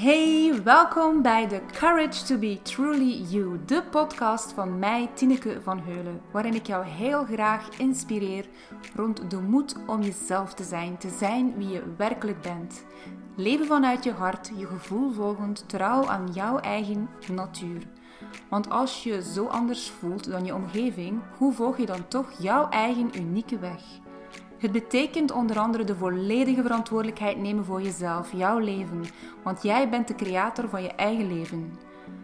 Hey, welkom bij The Courage to Be Truly You, de podcast van mij, Tineke van Heulen, waarin ik jou heel graag inspireer rond de moed om jezelf te zijn, te zijn wie je werkelijk bent. Leven vanuit je hart, je gevoel volgend, trouw aan jouw eigen natuur. Want als je zo anders voelt dan je omgeving, hoe volg je dan toch jouw eigen unieke weg? Het betekent onder andere de volledige verantwoordelijkheid nemen voor jezelf, jouw leven, want jij bent de creator van je eigen leven.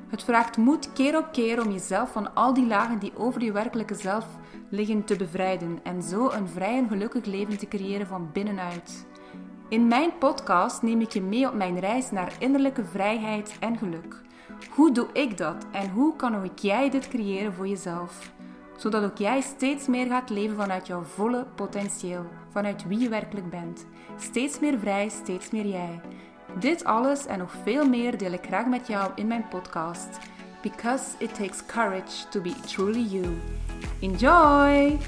Het vraagt moed keer op keer om jezelf van al die lagen die over je werkelijke zelf liggen te bevrijden en zo een vrij en gelukkig leven te creëren van binnenuit. In mijn podcast neem ik je mee op mijn reis naar innerlijke vrijheid en geluk. Hoe doe ik dat en hoe kan ook jij dit creëren voor jezelf? Zodat ook jij steeds meer gaat leven vanuit jouw volle potentieel, vanuit wie je werkelijk bent. Steeds meer vrij, steeds meer jij. Dit alles en nog veel meer deel ik graag met jou in mijn podcast. Because it takes courage to be truly you. Enjoy!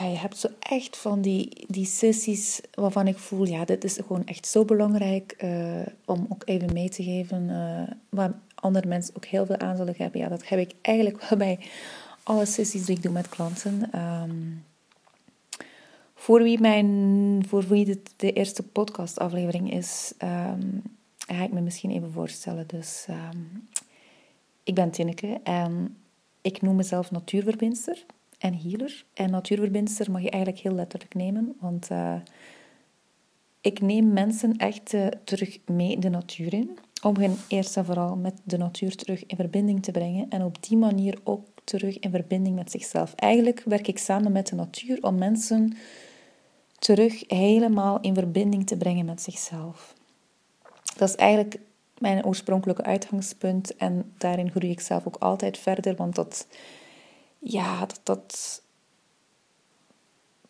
Ja, je hebt zo echt van die, die sessies waarvan ik voel, ja, dit is gewoon echt zo belangrijk uh, om ook even mee te geven. Uh, waar andere mensen ook heel veel aan zullen hebben. Ja, dat heb ik eigenlijk wel bij alle sessies die ik doe met klanten. Um, voor wie, mijn, voor wie de eerste podcastaflevering is, um, ga ik me misschien even voorstellen. Dus um, ik ben Tinneke en ik noem mezelf natuurverbindster en healer. En natuurverbindster mag je eigenlijk heel letterlijk nemen, want uh, ik neem mensen echt uh, terug mee de natuur in. Om hen eerst en vooral met de natuur terug in verbinding te brengen en op die manier ook terug in verbinding met zichzelf. Eigenlijk werk ik samen met de natuur om mensen terug helemaal in verbinding te brengen met zichzelf. Dat is eigenlijk mijn oorspronkelijke uitgangspunt en daarin groei ik zelf ook altijd verder, want dat ja, dat,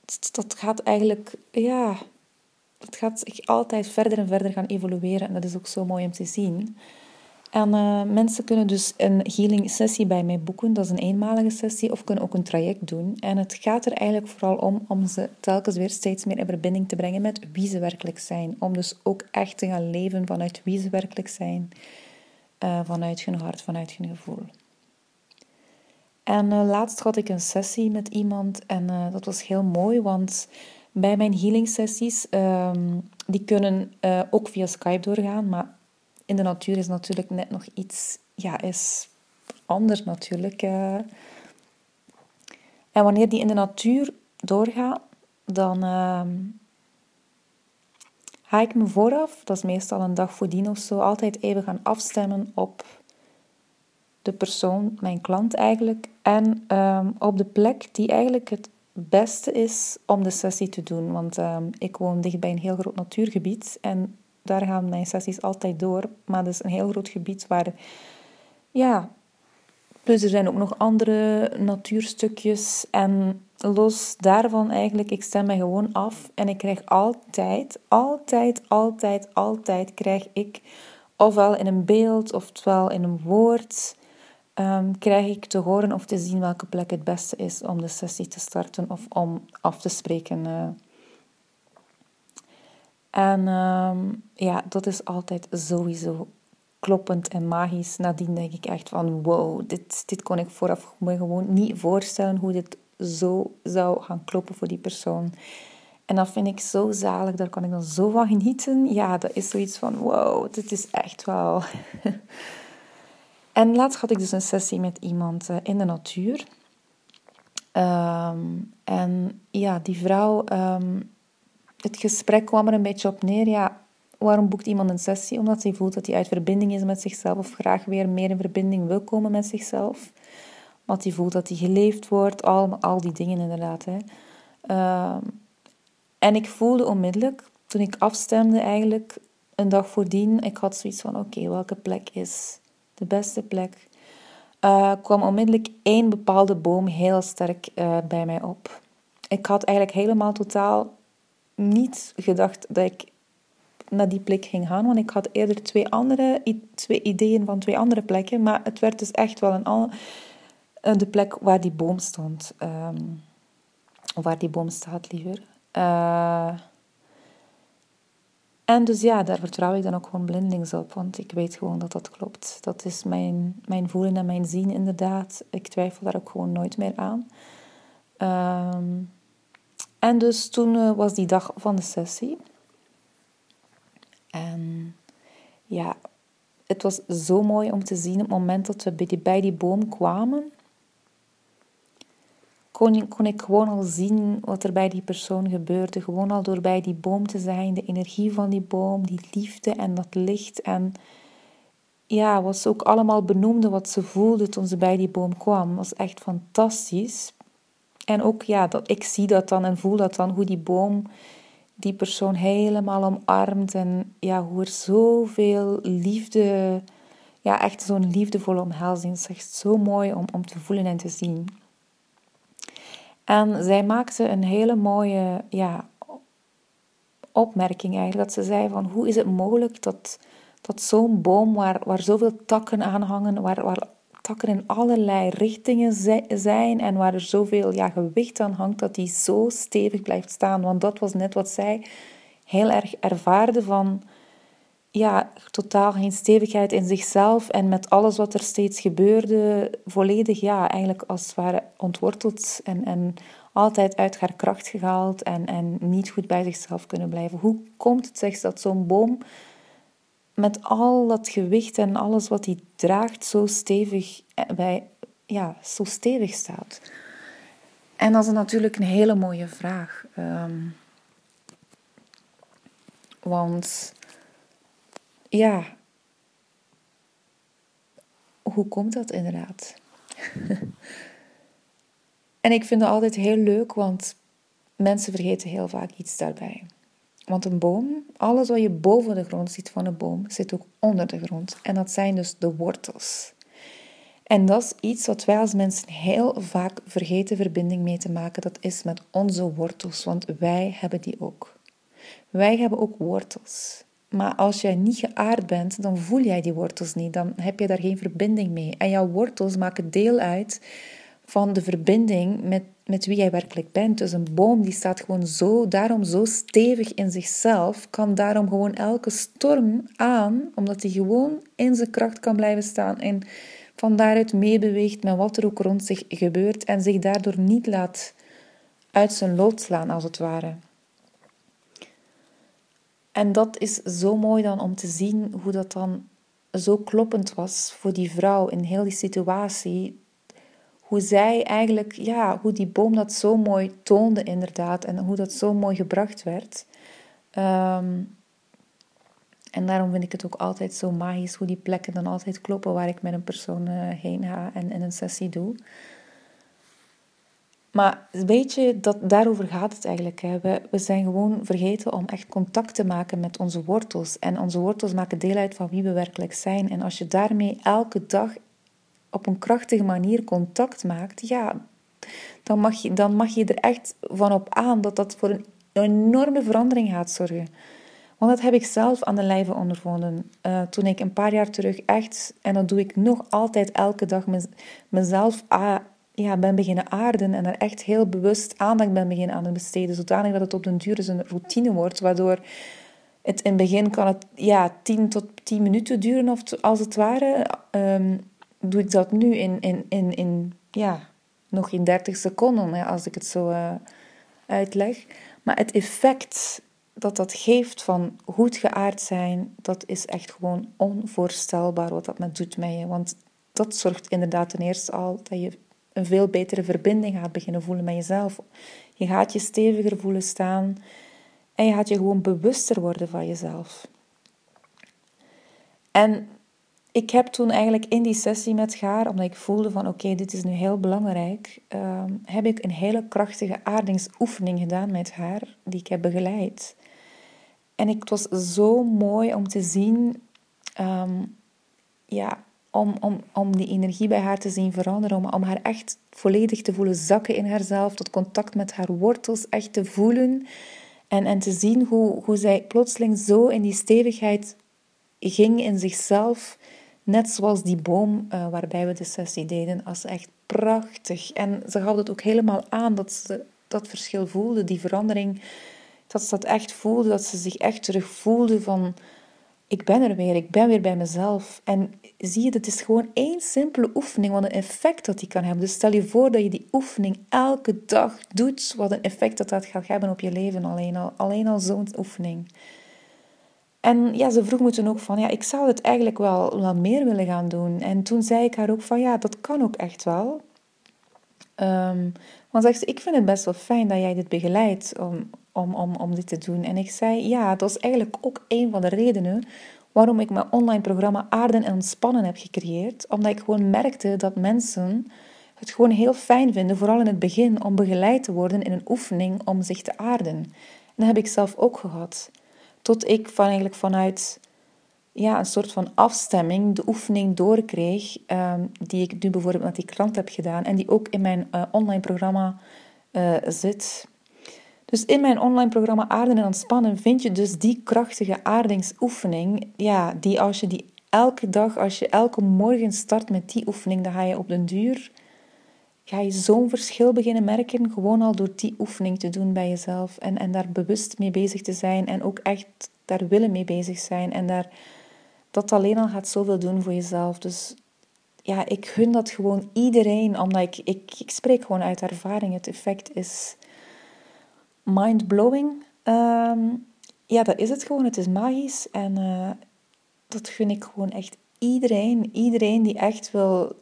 dat, dat gaat eigenlijk, ja, dat gaat altijd verder en verder gaan evolueren. En dat is ook zo mooi om te zien. En uh, mensen kunnen dus een healing sessie bij mij boeken. Dat is een eenmalige sessie. Of kunnen ook een traject doen. En het gaat er eigenlijk vooral om om ze telkens weer steeds meer in verbinding te brengen met wie ze werkelijk zijn. Om dus ook echt te gaan leven vanuit wie ze werkelijk zijn. Uh, vanuit hun hart, vanuit hun gevoel. En uh, laatst had ik een sessie met iemand en uh, dat was heel mooi, want bij mijn healing sessies, um, die kunnen uh, ook via Skype doorgaan, maar in de natuur is natuurlijk net nog iets, ja, is anders natuurlijk. En wanneer die in de natuur doorgaat, dan ehm, ga ik me vooraf, dat is meestal een dag voordien of zo, altijd even gaan afstemmen op de persoon, mijn klant eigenlijk, en um, op de plek die eigenlijk het beste is om de sessie te doen. Want um, ik woon dicht bij een heel groot natuurgebied en daar gaan mijn sessies altijd door. Maar dat is een heel groot gebied waar, ja, plus er zijn ook nog andere natuurstukjes. En los daarvan eigenlijk, ik stem me gewoon af en ik krijg altijd, altijd, altijd, altijd krijg ik ofwel in een beeld, ofwel in een woord um, krijg ik te horen of te zien welke plek het beste is om de sessie te starten of om af te spreken. Uh. En um, ja, dat is altijd sowieso kloppend en magisch. Nadien denk ik echt van wow, dit, dit kon ik vooraf me gewoon niet voorstellen hoe dit zo zou gaan kloppen voor die persoon. En dat vind ik zo zalig, daar kan ik dan zo van genieten. Ja, dat is zoiets van wow, dit is echt wel En laatst had ik dus een sessie met iemand uh, in de natuur. Um, en ja, die vrouw, um, het gesprek kwam er een beetje op neer. Ja, waarom boekt iemand een sessie? Omdat hij voelt dat hij uit verbinding is met zichzelf of graag weer meer in verbinding wil komen met zichzelf. Want hij voelt dat hij geleefd wordt, al, al die dingen inderdaad. Hè. Um, en ik voelde onmiddellijk, toen ik afstemde eigenlijk, een dag voordien, ik had zoiets van, oké, welke plek is de beste plek. uh, kwam onmiddellijk één bepaalde boom heel sterk uh, bij mij op. Ik had eigenlijk helemaal totaal niet gedacht dat ik naar die plek ging gaan, want ik had eerder twee andere twee ideeën van twee andere plekken, maar het werd dus echt wel een al, de plek waar die boom stond. Um, waar die boom staat, liever. En dus ja, daar vertrouw ik dan ook gewoon blindelings op, want ik weet gewoon dat dat klopt. Dat is mijn, mijn voelen en mijn zien inderdaad. Ik twijfel daar ook gewoon nooit meer aan. Um, en dus toen uh, was die dag van de sessie. En ja, het was zo mooi om te zien op het moment dat we bij die, bij die boom kwamen kon, kon ik gewoon al zien wat er bij die persoon gebeurde. Gewoon al door bij die boom te zijn, de energie van die boom, die liefde en dat licht. En ja, wat ze ook allemaal benoemde, wat ze voelde toen ze bij die boom kwam, was echt fantastisch. En ook, ja, dat, ik zie dat dan en voel dat dan, hoe die boom die persoon helemaal omarmt. En ja, hoe er zoveel liefde, ja, echt zo'n liefdevolle omhelzing. Het is echt zo mooi om, om te voelen en te zien. En zij maakte een hele mooie ja, opmerking eigenlijk. Dat ze zei van hoe is het mogelijk dat, dat zo'n boom waar, waar zoveel takken aan hangen, waar, waar takken in allerlei richtingen zijn en waar er zoveel ja, gewicht aan hangt, dat die zo stevig blijft staan. Want dat was net wat zij heel erg ervaarde van ja, totaal geen stevigheid in zichzelf en met alles wat er steeds gebeurde, volledig ja, eigenlijk als het ware ontworteld en, en altijd uit haar kracht gehaald en, en niet goed bij zichzelf kunnen blijven. Hoe komt het zeg dat zo'n boom met al dat gewicht en alles wat hij draagt zo stevig, bij, ja, zo stevig staat? En dat is natuurlijk een hele mooie vraag. Um, want ja, hoe komt dat inderdaad? en ik vind het altijd heel leuk, want mensen vergeten heel vaak iets daarbij. Want een boom, alles wat je boven de grond ziet van een boom, zit ook onder de grond. En dat zijn dus de wortels. En dat is iets wat wij als mensen heel vaak vergeten verbinding mee te maken. Dat is met onze wortels, want wij hebben die ook. Wij hebben ook wortels. Maar als jij niet geaard bent, dan voel jij die wortels niet. Dan heb je daar geen verbinding mee. En jouw wortels maken deel uit van de verbinding met, met wie jij werkelijk bent. Dus een boom die staat gewoon zo, daarom zo stevig in zichzelf, kan daarom gewoon elke storm aan, omdat hij gewoon in zijn kracht kan blijven staan en van daaruit meebeweegt met wat er ook rond zich gebeurt en zich daardoor niet laat uit zijn lood slaan, als het ware. En dat is zo mooi dan om te zien hoe dat dan zo kloppend was voor die vrouw in heel die situatie. Hoe zij eigenlijk, ja, hoe die boom dat zo mooi toonde inderdaad en hoe dat zo mooi gebracht werd. Ehm, en daarom vind ik het ook altijd zo magisch hoe die plekken dan altijd kloppen waar ik met een persoon uh, heen ga en, en een sessie doe. Maar weet je, dat, daarover gaat het eigenlijk. Hè. We, we zijn gewoon vergeten om echt contact te maken met onze wortels. En onze wortels maken deel uit van wie we werkelijk zijn. En als je daarmee elke dag op een krachtige manier contact maakt, ja, dan mag je, dan mag je er echt van op aan dat dat voor een enorme verandering gaat zorgen. Want dat heb ik zelf aan de lijve ondervonden. Uh, toen ik een paar jaar terug echt, en dat doe ik nog altijd elke dag, mezelf ja, ben beginnen aarden en er echt heel bewust aandacht ben beginnen aan te besteden, zodanig dat het op den duur dus een routine wordt, waardoor het in het begin kan het ja, 10 tot 10 minuten duren, of als het ware. Um, doe ik dat nu in, in, in, in ja, nog in 30 seconden, als ik het zo uh, uitleg. Maar het effect dat dat geeft van goed geaard zijn, dat is echt gewoon onvoorstelbaar wat dat met doet met je. Want dat zorgt inderdaad ten eerste al dat je een veel betere verbinding gaat beginnen voelen met jezelf. Je gaat je steviger voelen staan en je gaat je gewoon bewuster worden van jezelf. En ik heb toen eigenlijk in die sessie met haar, omdat ik voelde van oké, dit is nu heel belangrijk, ehm, heb ik een hele krachtige aardingsoefening gedaan met haar, die ik heb begeleid. En het was zo mooi om te zien, ehm, ja, om, om, om die energie bij haar te zien veranderen, om, om haar echt volledig te voelen zakken in haarzelf, tot contact met haar wortels echt te voelen. En, en te zien hoe, hoe zij plotseling zo in die stevigheid ging in zichzelf. Net zoals die boom uh, waarbij we de sessie deden. Als echt prachtig. En ze gaf het ook helemaal aan dat ze dat verschil voelde, die verandering. Dat ze dat echt voelde, dat ze zich echt terug voelde van ik ben er weer, ik ben weer bij mezelf. En zie je, het is gewoon één simpele oefening, wat een effect dat die kan hebben. Dus stel je voor dat je die oefening elke dag doet, wat een effect dat dat gaat hebben op je leven alleen al. Alleen al zo'n oefening. En ja, ze vroeg me toen ook van, ja, ik zou het eigenlijk wel, wel meer willen gaan doen. En toen zei ik haar ook van, ja, dat kan ook echt wel. Um, want zegt ze, ik vind het best wel fijn dat jij dit begeleidt om, om, om, om dit te doen. En ik zei, ja, dat is eigenlijk ook een van de redenen waarom ik mijn online programma Aarden en Ontspannen heb gecreëerd. Omdat ik gewoon merkte dat mensen het gewoon heel fijn vinden, vooral in het begin, om begeleid te worden in een oefening om zich te aarden. En dat heb ik zelf ook gehad. Tot ik van eigenlijk vanuit ja, een soort van afstemming de oefening doorkreeg, um, die ik nu bijvoorbeeld met die klant heb gedaan en die ook in mijn uh, online programma uh, zit. Dus in mijn online programma Aarden en Ontspannen vind je dus die krachtige aardingsoefening, ja, die als je die elke dag, als je elke morgen start met die oefening, dan ga je op den duur, ga je zo'n verschil beginnen merken, gewoon al door die oefening te doen bij jezelf en, en daar bewust mee bezig te zijn en ook echt daar willen mee bezig zijn en daar, dat alleen al gaat zoveel doen voor jezelf. Dus ja, ik gun dat gewoon iedereen, omdat ik, ik, ik spreek gewoon uit ervaring. Het effect is mind-blowing. Ehm, ja, dat is het gewoon. Het is magisch. En uh, dat gun ik gewoon echt iedereen. Iedereen die echt wil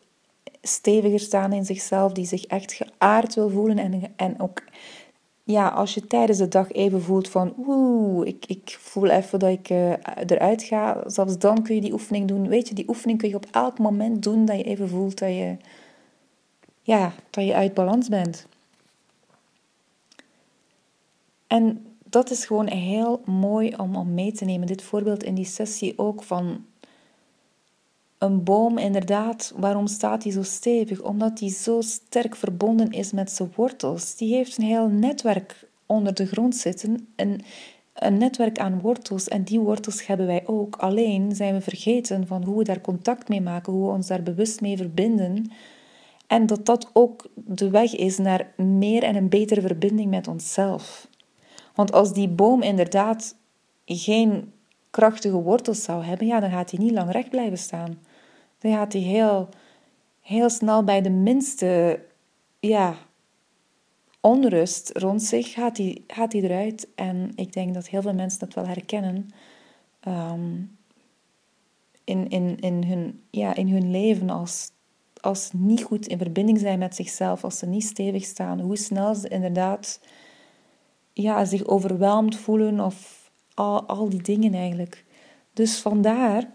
steviger staan in zichzelf, die zich echt geaard wil voelen. En, en ook, ja, als je tijdens de dag even voelt van, oeh, ik, ik voel even dat ik uh, eruit ga. Zelfs dan kun je die oefening doen. Weet je, die oefening kun je op elk moment doen dat je even voelt dat je, ja, dat je uit balans bent. En dat is gewoon heel mooi om, om mee te nemen. Dit voorbeeld in die sessie ook van een boom, inderdaad, waarom staat die zo stevig? Omdat die zo sterk verbonden is met zijn wortels. Die heeft een heel netwerk onder de grond zitten, een, een netwerk aan wortels. En die wortels hebben wij ook. Alleen zijn we vergeten van hoe we daar contact mee maken, hoe we ons daar bewust mee verbinden. En dat dat ook de weg is naar meer en een betere verbinding met onszelf. Want als die boom inderdaad geen krachtige wortels zou hebben, ja, dan gaat hij niet lang recht blijven staan. Dan gaat hij heel, heel snel bij de minste ja, onrust rond zich, gaat hij, gaat hij eruit. En ik denk dat heel veel mensen dat wel herkennen. Ehm, in, in, in, hun, ja, in hun leven als, als ze niet goed in verbinding zijn met zichzelf, als ze niet stevig staan, hoe snel ze inderdaad ja, zich overweldigd voelen of al, al die dingen eigenlijk. Dus vandaar,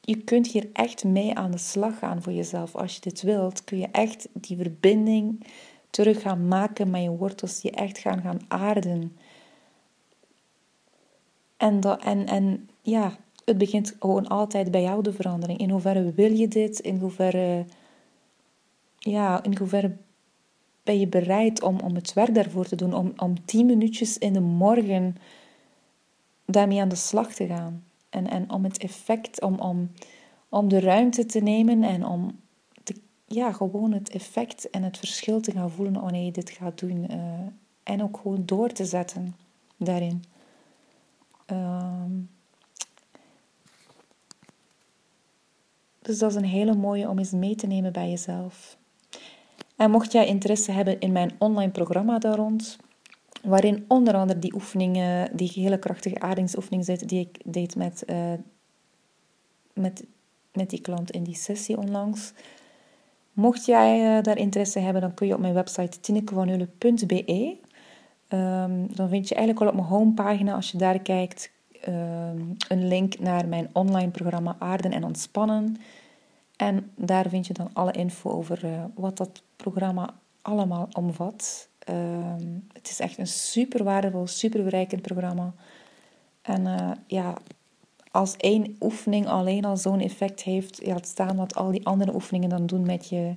je kunt hier echt mee aan de slag gaan voor jezelf. Als je dit wilt, kun je echt die verbinding terug gaan maken met je wortels, die echt gaan gaan aarden. En, dat, en, en ja, het begint gewoon altijd bij jou de verandering. In hoeverre wil je dit? In hoeverre, ja, in hoeverre ben je bereid om, om het werk daarvoor te doen, om, om tien minuutjes in de morgen daarmee aan de slag te gaan. En, en om het effect, om, om, om de ruimte te nemen en om ja, gewoon het effect en het verschil te gaan voelen wanneer je dit gaat doen. Uh, en ook gewoon door te zetten daarin. Uh, dus dat is een hele mooie om eens mee te nemen bij jezelf. En mocht jij interesse hebben in mijn online programma daar rond, waarin onder andere die oefeningen, die hele krachtige aardingsoefening zit, die ik deed met, uh, met, met die klant in die sessie onlangs. Mocht jij uh, daar interesse hebben, dan kun je op mijn website tinnekevanheulen.be. Um, dan vind je eigenlijk al op mijn homepagina, als je daar kijkt, um, een link naar mijn online programma Aarden en Ontspannen. En daar vind je dan alle info over uh, wat dat programma allemaal omvat. Ehm, het is echt een super waardevol, super verrijkend programma. En uh, ja, als één oefening alleen al zo'n effect heeft, ja, het staan wat al die andere oefeningen dan doen met je.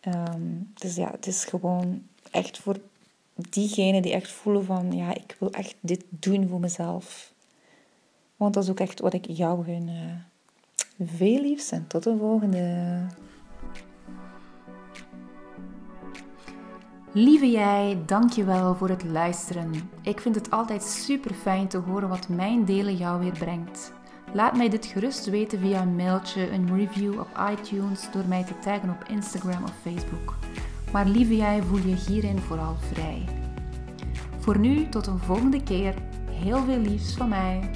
Ehm, dus ja, het is gewoon echt voor diegenen die echt voelen van, ja, ik wil echt dit doen voor mezelf. Want dat is ook echt wat ik jou gun. Veel liefs en tot de volgende. Lieve jij, dankjewel voor het luisteren. Ik vind het altijd super fijn te horen wat mijn delen jou weer brengt. Laat mij dit gerust weten via een mailtje, een review op iTunes, door mij te taggen op Instagram of Facebook. Maar lieve jij, voel je hierin vooral vrij. Voor nu, tot een volgende keer. Heel veel liefs van mij.